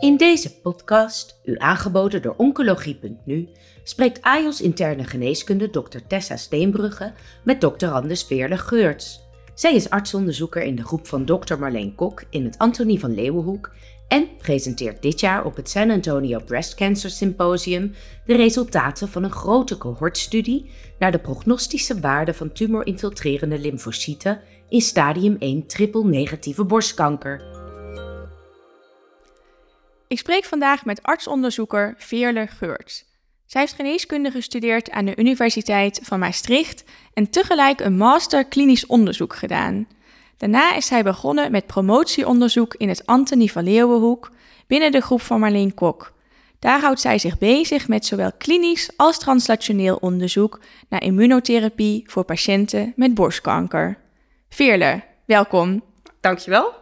In deze podcast, u aangeboden door Oncologie.nu, spreekt AJOS interne geneeskunde Dr. Tessa Steenbrugge met Dr. Anders Veerle Geurts. Zij is artsonderzoeker in de groep van Dr. Marleen Kok in het Antonie van Leeuwenhoek en presenteert dit jaar op het San Antonio Breast Cancer Symposium de resultaten van een grote cohortstudie naar de prognostische waarde van tumorinfiltrerende lymfocyten in stadium 1 triple negatieve borstkanker. Ik spreek vandaag met artsonderzoeker Veerle Geurts. Zij heeft geneeskunde gestudeerd aan de Universiteit van Maastricht en tegelijk een master klinisch onderzoek gedaan. Daarna is zij begonnen met promotieonderzoek in het Antonie van Leeuwenhoek binnen de groep van Marleen Kok. Daar houdt zij zich bezig met zowel klinisch als translationeel onderzoek naar immunotherapie voor patiënten met borstkanker. Veerle, welkom. Dankjewel.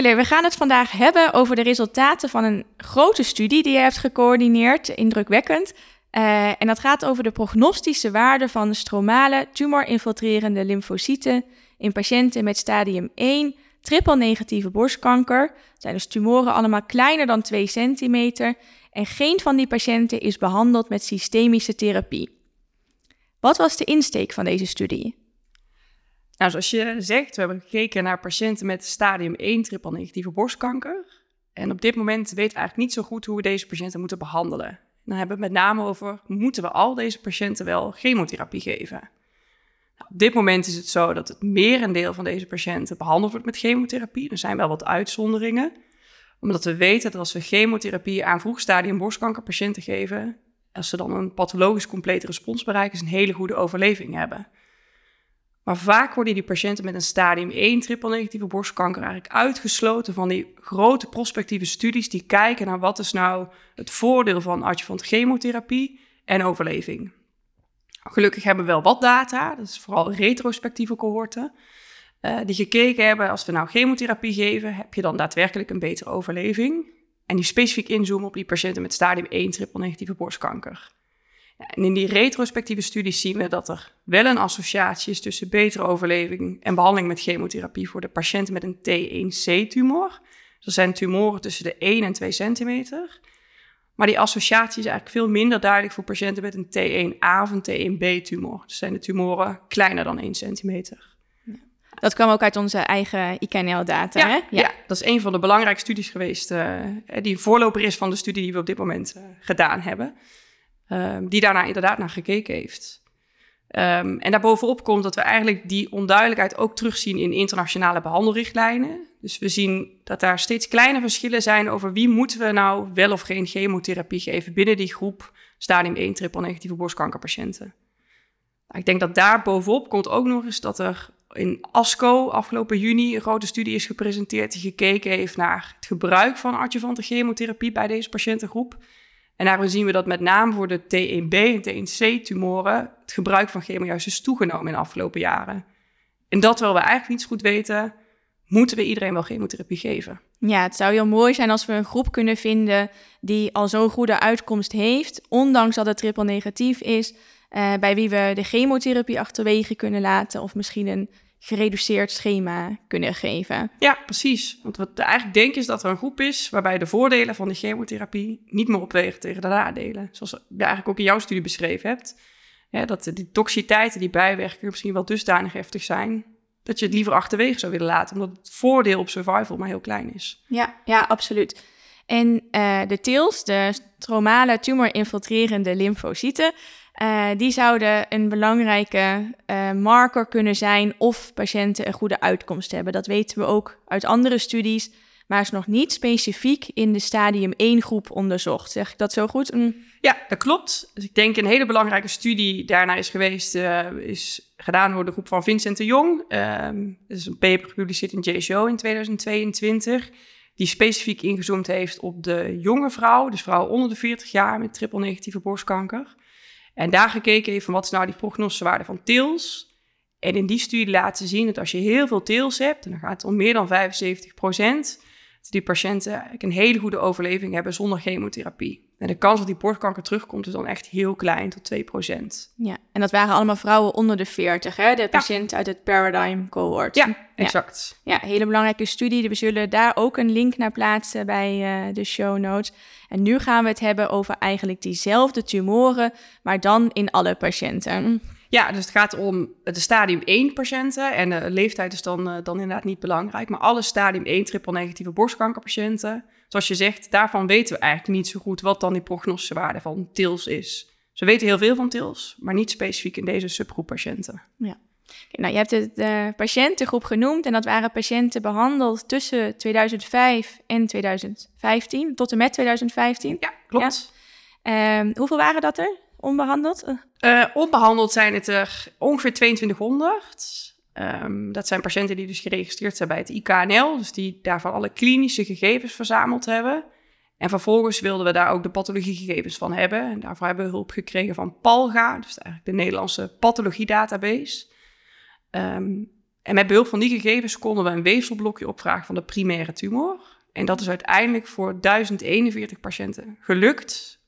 We gaan het vandaag hebben over de resultaten van een grote studie die je hebt gecoördineerd, indrukwekkend. Uh, en dat gaat over de prognostische waarde van stromale tumorinfiltrerende lymfocyten in patiënten met stadium 1 triple-negatieve borstkanker. Dat zijn dus tumoren allemaal kleiner dan 2 centimeter. En geen van die patiënten is behandeld met systemische therapie. Wat was de insteek van deze studie? Nou, zoals je zegt, we hebben gekeken naar patiënten met stadium 1 triple-negatieve borstkanker. En op dit moment weten we eigenlijk niet zo goed hoe we deze patiënten moeten behandelen. Dan hebben we het met name over, moeten we al deze patiënten wel chemotherapie geven? Op dit moment is het zo dat het merendeel van deze patiënten behandeld wordt met chemotherapie. Er zijn wel wat uitzonderingen. Omdat we weten dat als we chemotherapie aan vroeg stadium borstkankerpatiënten geven, als ze dan een pathologisch complete respons bereiken, ze een hele goede overleving hebben. Maar vaak worden die patiënten met een stadium 1 triple-negatieve borstkanker eigenlijk uitgesloten van die grote prospectieve studies die kijken naar wat is nou het voordeel van adjuvant chemotherapie en overleving. Gelukkig hebben we wel wat data, dat is vooral retrospectieve cohorten, uh, die gekeken hebben als we nou chemotherapie geven, heb je dan daadwerkelijk een betere overleving. En die specifiek inzoomen op die patiënten met stadium 1 triple-negatieve borstkanker. En in die retrospectieve studies zien we dat er wel een associatie is tussen betere overleving en behandeling met chemotherapie voor de patiënten met een T1C-tumor. Dat zijn tumoren tussen de 1 en 2 centimeter. Maar die associatie is eigenlijk veel minder duidelijk voor patiënten met een T1A of een T1B-tumor. Dus zijn de tumoren kleiner dan 1 centimeter. Dat kwam ook uit onze eigen IKNL-data, ja, hè? Ja. ja. dat is een van de belangrijke studies geweest, uh, die voorloper is van de studie die we op dit moment uh, gedaan hebben. Uh, die daarna inderdaad naar gekeken heeft. Um, en daarbovenop komt dat we eigenlijk die onduidelijkheid ook terugzien in internationale behandelrichtlijnen. Dus we zien dat daar steeds kleine verschillen zijn over wie moeten we nou wel of geen chemotherapie geven binnen die groep stadium 1 triple-negatieve borstkankerpatiënten. Nou, ik denk dat daar bovenop komt ook nog eens dat er in ASCO afgelopen juni een grote studie is gepresenteerd die gekeken heeft naar het gebruik van adjuvante chemotherapie bij deze patiëntengroep. En daarin zien we dat met name voor de T1B en T1C-tumoren het gebruik van chemo juist is toegenomen in de afgelopen jaren. En dat terwijl we eigenlijk niet goed weten, moeten we iedereen wel chemotherapie geven? Ja, het zou heel mooi zijn als we een groep kunnen vinden die al zo'n goede uitkomst heeft, ondanks dat het triple negatief is, uh, bij wie we de chemotherapie achterwege kunnen laten of misschien een gereduceerd schema kunnen geven. Ja, precies. Want wat we eigenlijk denken is dat er een groep is waarbij de voordelen van de chemotherapie niet meer opwegen tegen de nadelen. Zoals je eigenlijk ook in jouw studie beschreven hebt. Ja, dat die toxiteiten, die bijwerkingen misschien wel dusdanig heftig zijn dat je het liever achterwege zou willen laten, omdat het voordeel op survival maar heel klein is. Ja, ja absoluut. En uh, de TILs, de stromale tumorinfiltrerende lymfocyten, uh, die zouden een belangrijke uh, marker kunnen zijn of patiënten een goede uitkomst hebben. Dat weten we ook uit andere studies, maar is nog niet specifiek in de stadium 1 groep onderzocht. Zeg ik dat zo goed? Mm. Ja, dat klopt. Dus ik denk een hele belangrijke studie daarna is geweest, uh, is gedaan door de groep van Vincent de Jong. Um, dat is een paper gepubliceerd in JSO in 2022, die specifiek ingezoomd heeft op de jonge vrouw, dus vrouw onder de 40 jaar met triple-negatieve borstkanker. En daar gekeken heeft van wat is nou die prognosewaarde van TILS. En in die studie laten zien dat als je heel veel TILS hebt, en dan gaat het om meer dan 75 procent, dat die patiënten eigenlijk een hele goede overleving hebben zonder chemotherapie. En de kans dat die borstkanker terugkomt is dan echt heel klein, tot 2%. Ja, en dat waren allemaal vrouwen onder de 40, hè? De patiënten uit het Paradigm cohort. Ja, exact. Ja, hele belangrijke studie. We zullen daar ook een link naar plaatsen bij uh, de show notes. En nu gaan we het hebben over eigenlijk diezelfde tumoren, maar dan in alle patiënten. Ja, dus het gaat om de stadium 1 patiënten. En de leeftijd is dan, uh, dan inderdaad niet belangrijk. Maar alle stadium 1 triple-negatieve borstkankerpatiënten, zoals je zegt, daarvan weten we eigenlijk niet zo goed wat dan die prognostische waarde van TILS is. Ze weten heel veel van TILS, maar niet specifiek in deze subgroep patiënten. Ja. nou, je hebt de, de patiëntengroep genoemd en dat waren patiënten behandeld tussen 2005 en 2015, tot en met 2015. Ja, klopt. Ja. Um, hoeveel waren dat er? Onbehandeld? Uh, onbehandeld zijn het er ongeveer 2200. Um, ehm, dat zijn patiënten die dus geregistreerd zijn bij het IKNL, dus die daarvan alle klinische gegevens verzameld hebben. En vervolgens wilden we daar ook de pathologiegegevens van hebben. En daarvoor hebben we hulp gekregen van PALGA, dus eigenlijk de Nederlandse pathologie-database. Um, en met behulp van die gegevens konden we een weefselblokje opvragen van de primaire tumor. En dat is uiteindelijk voor 1041 patiënten gelukt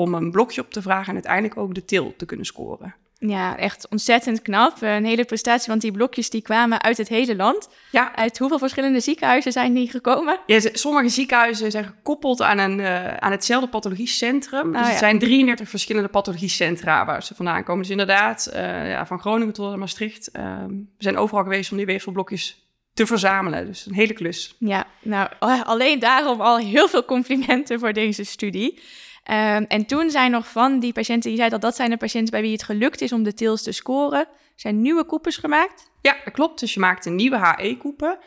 om een blokje op te vragen en uiteindelijk ook de til te kunnen scoren. Ja, echt ontzettend knap. Een hele prestatie, want die blokjes die kwamen uit het hele land. Ja. Uit hoeveel verschillende ziekenhuizen zijn die gekomen? Ja, sommige ziekenhuizen zijn gekoppeld aan, een, uh, aan hetzelfde pathologiecentrum. Dus oh, het zijn 33 verschillende pathologiecentra waar ze vandaan komen. Dus inderdaad, uh, ja, van Groningen tot Maastricht. Uh, we zijn overal geweest om die weefselblokjes te verzamelen. Dus een hele klus. Ja, nou, alleen daarom al heel veel complimenten voor deze studie. Um, en toen zijn nog van die patiënten, je zei dat dat zijn de patiënten bij wie het gelukt is om de TILS te scoren, zijn nieuwe koepers gemaakt? Ja, dat klopt. Dus je maakt een nieuwe HE-koepen.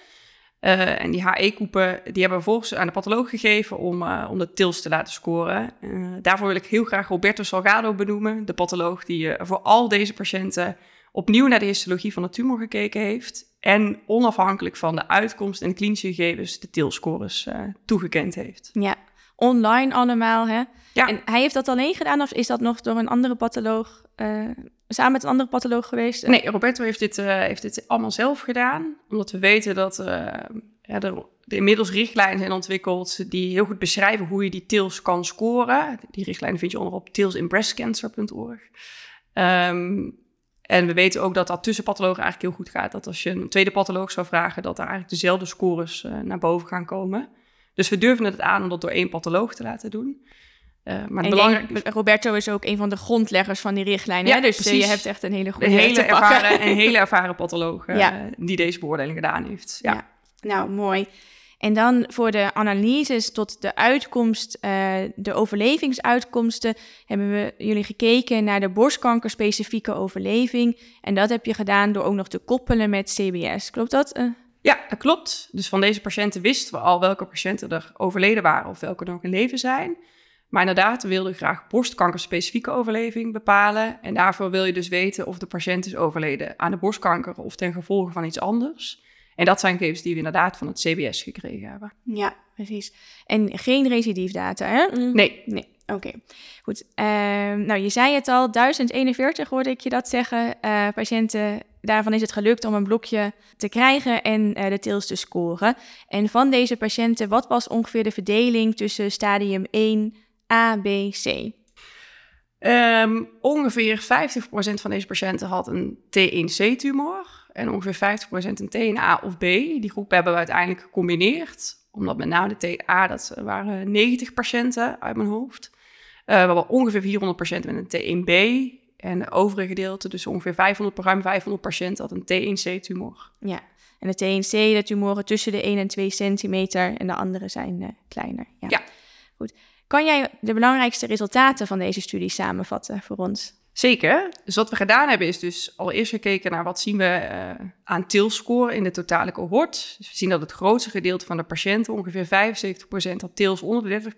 Uh, en die HE-koepen die hebben we vervolgens aan de patholoog gegeven om, uh, om de TILS te laten scoren. Uh, daarvoor wil ik heel graag Roberto Salgado benoemen, de patholoog die voor al deze patiënten opnieuw naar de histologie van de tumor gekeken heeft. En onafhankelijk van de uitkomst en de klinische gegevens de TIL-scores toegekend heeft. Ja, online allemaal, hè? Ja. En hij heeft dat alleen gedaan of is dat nog door een andere patholoog, uh, samen met een andere patholoog geweest? Nee, Roberto heeft dit, uh, heeft dit allemaal zelf gedaan. Omdat we weten dat uh, ja, er, inmiddels richtlijnen zijn ontwikkeld die heel goed beschrijven hoe je die TILS kan scoren. Die richtlijnen vind je onder op tilsinbreastcancer.org. Um, ehm, en we weten ook dat dat tussen pathologen eigenlijk heel goed gaat. Dat als je een tweede patholoog zou vragen, dat daar eigenlijk dezelfde scores naar boven gaan komen. Dus we durven het aan om dat door één patholoog te laten doen. Uh, maar belangrijk... Roberto is ook een van de grondleggers van die richtlijnen. Ja, Dus uh, je hebt echt een hele goede... Een hele, ervaren, een hele ervaren patholoog uh, ja. die deze beoordeling gedaan heeft. Ja. ja. Nou, mooi. En dan voor de analyses tot de uitkomst, de overlevingsuitkomsten, hebben we jullie gekeken naar de borstkankerspecifieke overleving. En dat heb je gedaan door ook nog te koppelen met CBS. Klopt dat? Ja, dat klopt. Dus van deze patiënten wisten we al welke patiënten er overleden waren of welke nog in leven zijn. Maar inderdaad, we wilden graag borstkankerspecifieke overleving bepalen. En daarvoor wil je dus weten of de patiënt is overleden aan de borstkanker of ten gevolge van iets anders. En dat zijn gegevens die we inderdaad van het CBS gekregen hebben. Ja, precies. En geen recidiefdata, hè? Nee. Nee. Oké, goed. Uh, nou, je zei het al, 1041 hoorde ik je dat zeggen. Uh, patiënten, daarvan is het gelukt om een blokje te krijgen en uh, de TILS te scoren. En van deze patiënten, wat was ongeveer de verdeling tussen stadium 1, A, B, C? Um, ongeveer 50% van deze patiënten had een T1C-tumor en ongeveer 50% een TNA of B. Die groep hebben we uiteindelijk gecombineerd omdat met name de TA, dat waren 90 patiënten uit mijn hoofd. Uh, we ongeveer 400 patiënten met een T1B. En de overige gedeelte, dus ongeveer 500, ruim 500 patiënten, had een T1C-tumor. Ja, en de T1C, de tumoren tussen de 1 en 2 centimeter en de andere zijn uh, kleiner. Ja. ja. Goed. Kan jij de belangrijkste resultaten van deze studie samenvatten voor ons? Zeker. Dus wat we gedaan hebben is dus allereerst gekeken naar wat zien we uh, aan TILS-score in de totale cohort. Dus we zien dat het grootste gedeelte van de patiënten, ongeveer 75%, had TILS onder de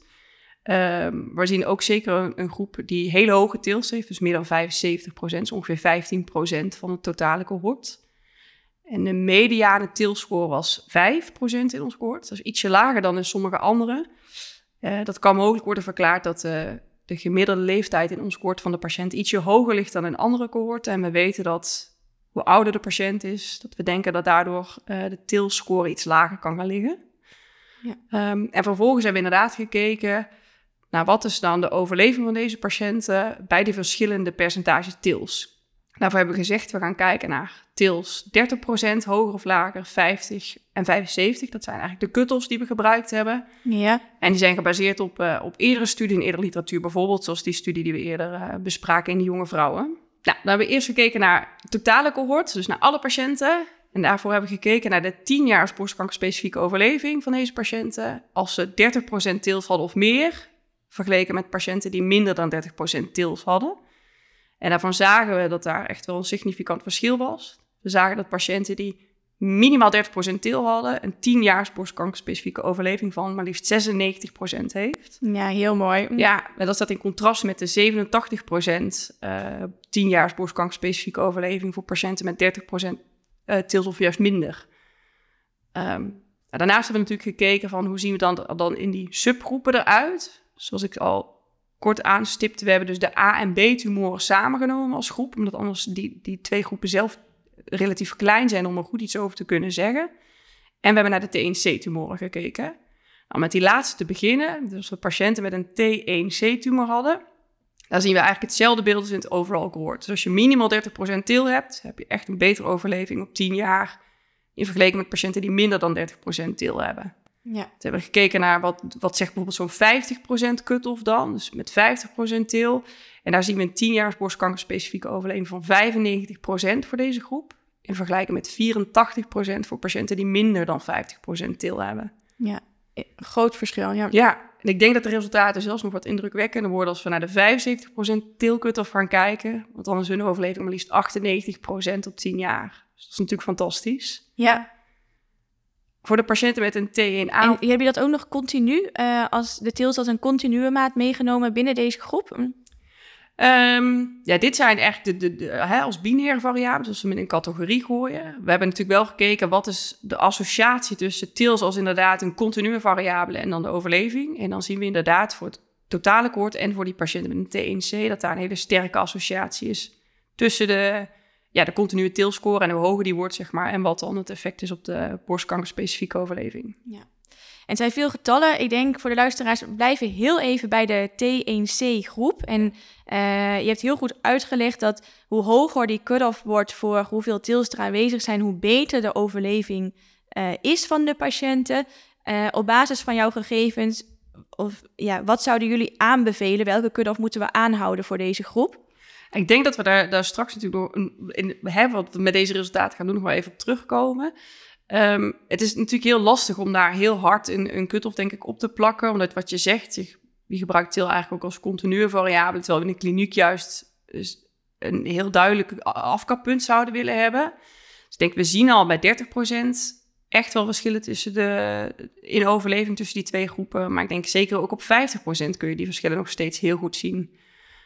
30%. Um, we zien ook zeker een, een, groep die hele hoge TILS heeft, dus meer dan 75%, dus ongeveer 15% van het totale cohort. En de mediane TILS-score was 5% in ons cohort. Dat is ietsje lager dan in sommige andere. Uh, dat kan mogelijk worden verklaard dat uh, de gemiddelde leeftijd in ons cohort van de patiënt ietsje hoger ligt dan in andere cohorten. En we weten dat hoe ouder de patiënt is, dat we denken dat daardoor uh, de TIL-score iets lager kan gaan liggen. Ja. Um, en vervolgens hebben we inderdaad gekeken Nou, wat is dan de overleving van deze patiënten bij de verschillende percentages TILs? Daarvoor hebben we gezegd, we gaan kijken naar TILs 30%, hoger of lager, 50 en 75. Dat zijn eigenlijk de cut-offs die we gebruikt hebben. Ja. En die zijn gebaseerd op, uh, op eerdere studie en eerdere literatuur. Bijvoorbeeld zoals die studie die we eerder uh, bespraken in de jonge vrouwen. Nou, dan hebben we eerst gekeken naar totale cohort, dus naar alle patiënten. En daarvoor hebben we gekeken naar de 10 jaar borstkankerspecifieke overleving van deze patiënten. Als ze 30% TILs hadden of meer, vergeleken met patiënten die minder dan 30% TILs hadden. En daarvan zagen we dat daar echt wel een significant verschil was. We zagen dat patiënten die minimaal 30% til hadden, een 10 jaar borstkankerspecifieke overleving van maar liefst 96% heeft. Ja, heel mooi. Ja, en dat staat in contrast met de 87% uh, 10 jaar borstkankerspecifieke overleving voor patiënten met 30% uh, tils of juist minder. Um, daarnaast hebben we natuurlijk gekeken van hoe zien we dan, dan in die subgroepen eruit. Zoals ik al kort aanstipte, we hebben dus de A- en B-tumoren samengenomen als groep, omdat anders die, die twee groepen zelf relatief klein zijn om er goed iets over te kunnen zeggen. En we hebben naar de T1C-tumoren gekeken. Nou, met die laatste te beginnen, dus we patiënten met een T1C-tumor hadden, dan zien we eigenlijk hetzelfde beeld als in het overal cohort. Dus als je minimaal 30% til hebt, heb je echt een betere overleving op 10 jaar in vergelijking met patiënten die minder dan 30% til hebben. Ja. Toen hebben we gekeken naar wat, wat zegt bijvoorbeeld zo'n 50% cut-off dan, dus met 50% til. En daar zien we een 10 jaar borstkankerspecifieke overleving van 95% voor deze groep. In vergelijking met 84% voor patiënten die minder dan 50% til hebben. Ja, groot verschil. Ja. ja, en ik denk dat de resultaten zelfs nog wat indrukwekkender worden als we naar de 75% til cut-off gaan kijken. Want dan is hun overleving maar liefst 98% op 10 jaar. Dus dat is natuurlijk fantastisch. Ja, voor de patiënten met een T1A. En heb je dat ook nog continu, uh, als de TILs als een continue maat meegenomen binnen deze groep? Um, ja, dit zijn echt de, de, de, hè, als binaire variabelen, dus we in een categorie gooien. We hebben natuurlijk wel gekeken wat is de associatie tussen TILs als inderdaad een continue variabele en dan de overleving. En dan zien we inderdaad voor het totale koord en voor die patiënten met een T1C dat daar een hele sterke associatie is tussen de ja, de continue tilscore en hoe hoger die wordt, zeg maar, en wat dan het effect is op de borstkankerspecifieke overleving. Ja. En het zijn veel getallen. Ik denk voor de luisteraars, we blijven heel even bij de T1C-groep. En uh, je hebt heel goed uitgelegd dat hoe hoger die cut-off wordt voor hoeveel tils er aanwezig zijn, hoe beter de overleving uh, is van de patiënten. Uh, op basis van jouw gegevens, of, ja, wat zouden jullie aanbevelen? Welke cut-off moeten we aanhouden voor deze groep? Ik denk dat we daar, daar straks natuurlijk door, in, hè, wat we met deze resultaten gaan doen, nog wel even op terugkomen. Um, het is natuurlijk heel lastig om daar heel hard een, een cut-off, denk ik, op te plakken. Omdat wat je zegt, je, gebruikt til eigenlijk ook als continue variabele. Terwijl we in de kliniek juist dus een heel duidelijk afkappunt zouden willen hebben. Dus ik denk, we zien al bij 30% echt wel verschillen tussen de, in overleving tussen die twee groepen. Maar ik denk zeker ook op 50% kun je die verschillen nog steeds heel goed zien.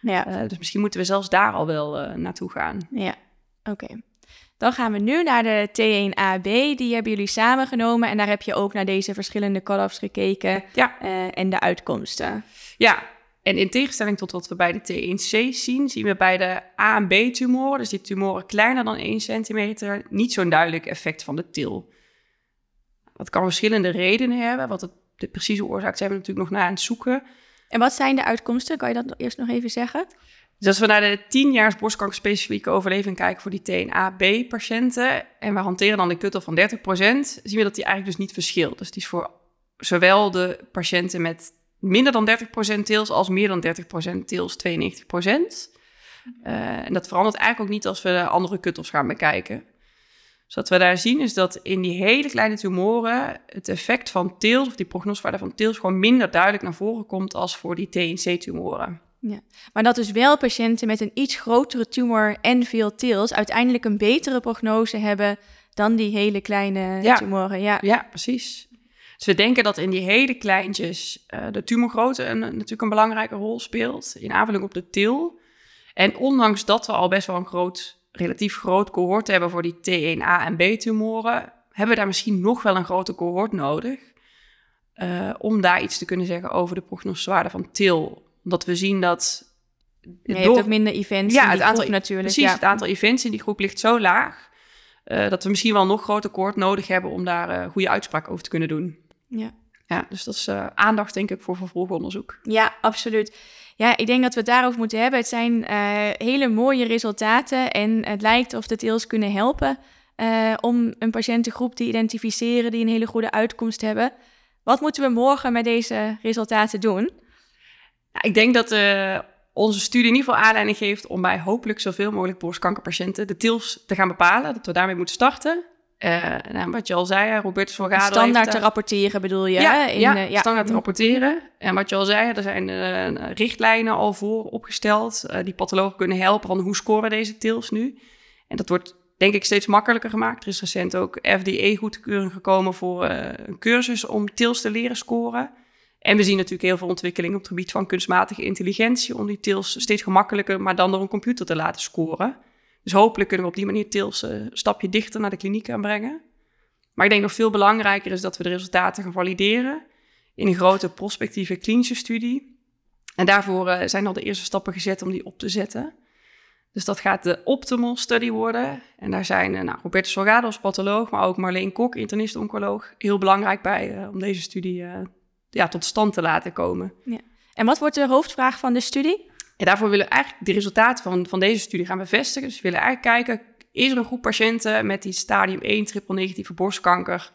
Ja. Uh, dus misschien moeten we zelfs daar al wel uh, naartoe gaan. Ja, oké. Okay. Dan gaan we nu naar de T1AB. Die hebben jullie samengenomen. En daar heb je ook naar deze verschillende cut-offs gekeken. Ja. Uh, en de uitkomsten. Ja, en in tegenstelling tot wat we bij de T1C zien, zien we bij de A en B-tumoren, dus die tumoren kleiner dan 1 centimeter, niet zo'n duidelijk effect van de til. Dat kan verschillende redenen hebben. Wat het, de precieze oorzaak zijn we natuurlijk nog naar aan het zoeken. En wat zijn de uitkomsten? Kan je dat eerst nog even zeggen? Dus als we naar de 10 jaar borstkankerspecifieke overleving kijken voor die TNA-B-patiënten en we hanteren dan de cut-off van 30%, zien we dat die eigenlijk dus niet verschilt. Dus die is voor zowel de patiënten met minder dan 30% teels als meer dan 30% teels 92%. Uh, en dat verandert eigenlijk ook niet als we de andere cut-offs gaan bekijken. Dus wat we daar zien is dat in die hele kleine tumoren het effect van teels, of die prognosewaarde van teels, gewoon minder duidelijk naar voren komt als voor die TNC-tumoren. Ja, maar dat dus wel patiënten met een iets grotere tumor en veel teels uiteindelijk een betere prognose hebben dan die hele kleine ja. tumoren. Ja. ja, precies. Dus we denken dat in die hele kleintjes uh, de tumorgrootte een, natuurlijk een belangrijke rol speelt in aanvulling op de til. En ondanks dat we al best wel een groot relatief groot cohort hebben voor die T1A en B-tumoren, hebben we daar misschien nog wel een grote cohort nodig. Uh, om daar iets te kunnen zeggen over de prognoswaarde van TIL. Omdat we zien dat. Je door... hebt ook minder events ja, in die het aantal, natuurlijk. Precies, ja. het aantal events in die groep ligt zo laag. Uh, dat we misschien wel nog groter cohort nodig hebben om daar uh, goede uitspraak over te kunnen doen. Ja. Ja, dus dat is uh, aandacht denk ik voor vervolgonderzoek. Ja, absoluut. Ja, ik denk dat we het daarover moeten hebben. Het zijn uh, hele mooie resultaten en het lijkt of de teels kunnen helpen uh, om een patiëntengroep te identificeren die een hele goede uitkomst hebben. Wat moeten we morgen met deze resultaten doen? Ja, ik denk dat uh, onze studie in ieder geval aanleiding geeft om bij hopelijk zoveel mogelijk borstkankerpatiënten de TILs te gaan bepalen. Dat we daarmee moeten starten. Uh, nou, wat je al zei, Robertus van Gado Standaard heeft, te rapporteren bedoel je? Ja, in, ja, uh, ja. standaard te rapporteren. En wat je al zei, er zijn uh, richtlijnen al voor opgesteld... die pathologen kunnen helpen van hoe scoren deze TILs nu. En dat wordt denk ik steeds makkelijker gemaakt. Er is recent ook FDA-goedkeuring gekomen voor een cursus om TILs te leren scoren... En we zien natuurlijk heel veel ontwikkeling op het gebied van kunstmatige intelligentie... om die TILs steeds gemakkelijker, maar dan door een computer te laten scoren... Dus hopelijk kunnen we op die manier TILS een stapje dichter naar de kliniek aanbrengen. Maar ik denk nog veel belangrijker is dat we de resultaten gaan valideren in een grote prospectieve klinische studie. En daarvoor uh, zijn al de eerste stappen gezet om die op te zetten. Dus dat gaat de Optimal Study worden. En daar zijn uh, nou, Roberto Salgado als patholoog, maar ook Marleen Kok, internist-oncoloog, heel belangrijk bij om deze studie ja, tot stand te laten komen. Ja. En wat wordt de hoofdvraag van de studie? En daarvoor willen we eigenlijk de resultaten van, van deze studie gaan bevestigen. Dus we willen eigenlijk kijken, is er een groep patiënten met die stadium 1 triple-negatieve borstkanker...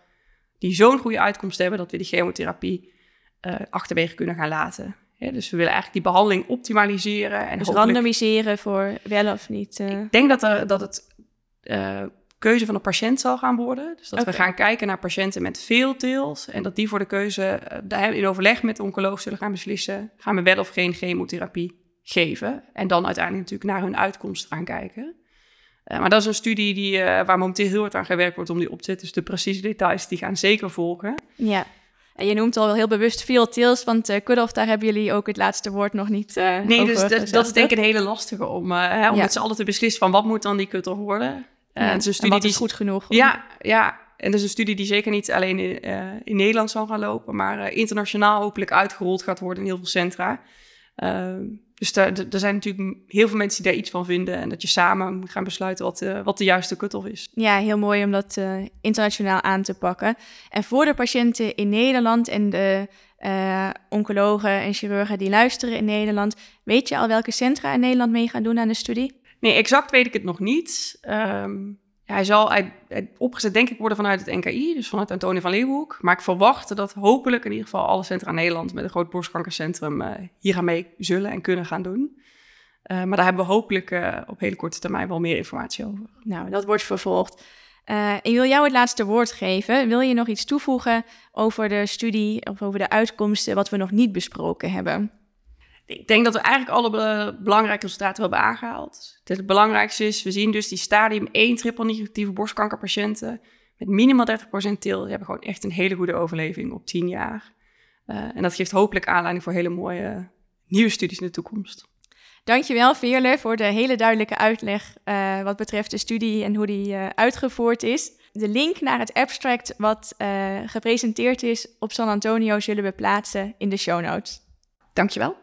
die zo'n goede uitkomst hebben dat we die chemotherapie uh, achterwege kunnen gaan laten. Ja, dus we willen eigenlijk die behandeling optimaliseren. En dus hopelijk... randomiseren voor wel of niet? Uh... Ik denk dat, er, dat het uh, keuze van de patiënt zal gaan worden. Dus dat okay. we gaan kijken naar patiënten met veel teels... en dat die voor de keuze in overleg met de oncoloog zullen gaan beslissen... gaan we wel of geen chemotherapie geven. En dan uiteindelijk natuurlijk naar hun uitkomst gaan kijken. Uh, maar dat is een studie die, uh, waar momenteel heel hard aan gewerkt wordt om die op te zetten. Dus de precieze details die gaan zeker volgen. Ja, en je noemt al wel heel bewust veel tails, want uh, cut-off, daar hebben jullie ook het laatste woord nog niet uh, Nee, dus dat, dat, is denk ik een hele lastige om, uh, hè, om ja. met z'n allen te beslissen van wat moet dan die cut-off worden. Ja. en, is een studie en wat die is goed genoeg? Ja, ja, en dat is een studie die zeker niet alleen in, in Nederland zal gaan lopen, maar internationaal hopelijk uitgerold gaat worden in heel veel centra. Dus daar, er zijn natuurlijk heel veel mensen die daar iets van vinden. En dat je samen moet gaan besluiten wat, uh, wat de juiste cut-off is. Ja, heel mooi om dat uh, internationaal aan te pakken. En voor de patiënten in Nederland en de uh, oncologen en chirurgen die luisteren in Nederland, weet je al welke centra in Nederland mee gaan doen aan de studie? Nee, exact weet ik het nog niet. Um, hij zal opgezet, denk ik, worden vanuit het NKI, dus vanuit Antonie van Leeuwenhoek. Maar ik verwacht dat hopelijk in ieder geval alle centra in Nederland met een groot borstkankercentrum uh, hier aan mee zullen en kunnen gaan doen. Uh, maar daar hebben we hopelijk uh, op hele korte termijn wel meer informatie over. Nou, dat wordt vervolgd. ik wil jou het laatste woord geven. Wil je nog iets toevoegen over de studie of over de uitkomsten wat we nog niet besproken hebben? Ik denk dat we eigenlijk alle be belangrijke resultaten hebben aangehaald. Het belangrijkste is, we zien dus die stadium 1 triple negatieve borstkankerpatiënten met minimaal 30% til. Die hebben gewoon echt een hele goede overleving op 10 jaar. Uh, en dat geeft hopelijk aanleiding voor hele mooie nieuwe studies in de toekomst. Dankjewel Veerle voor de hele duidelijke uitleg uh, wat betreft de studie en hoe die uitgevoerd is. De link naar het abstract wat gepresenteerd is op San Antonio zullen we plaatsen in de show notes. Dankjewel.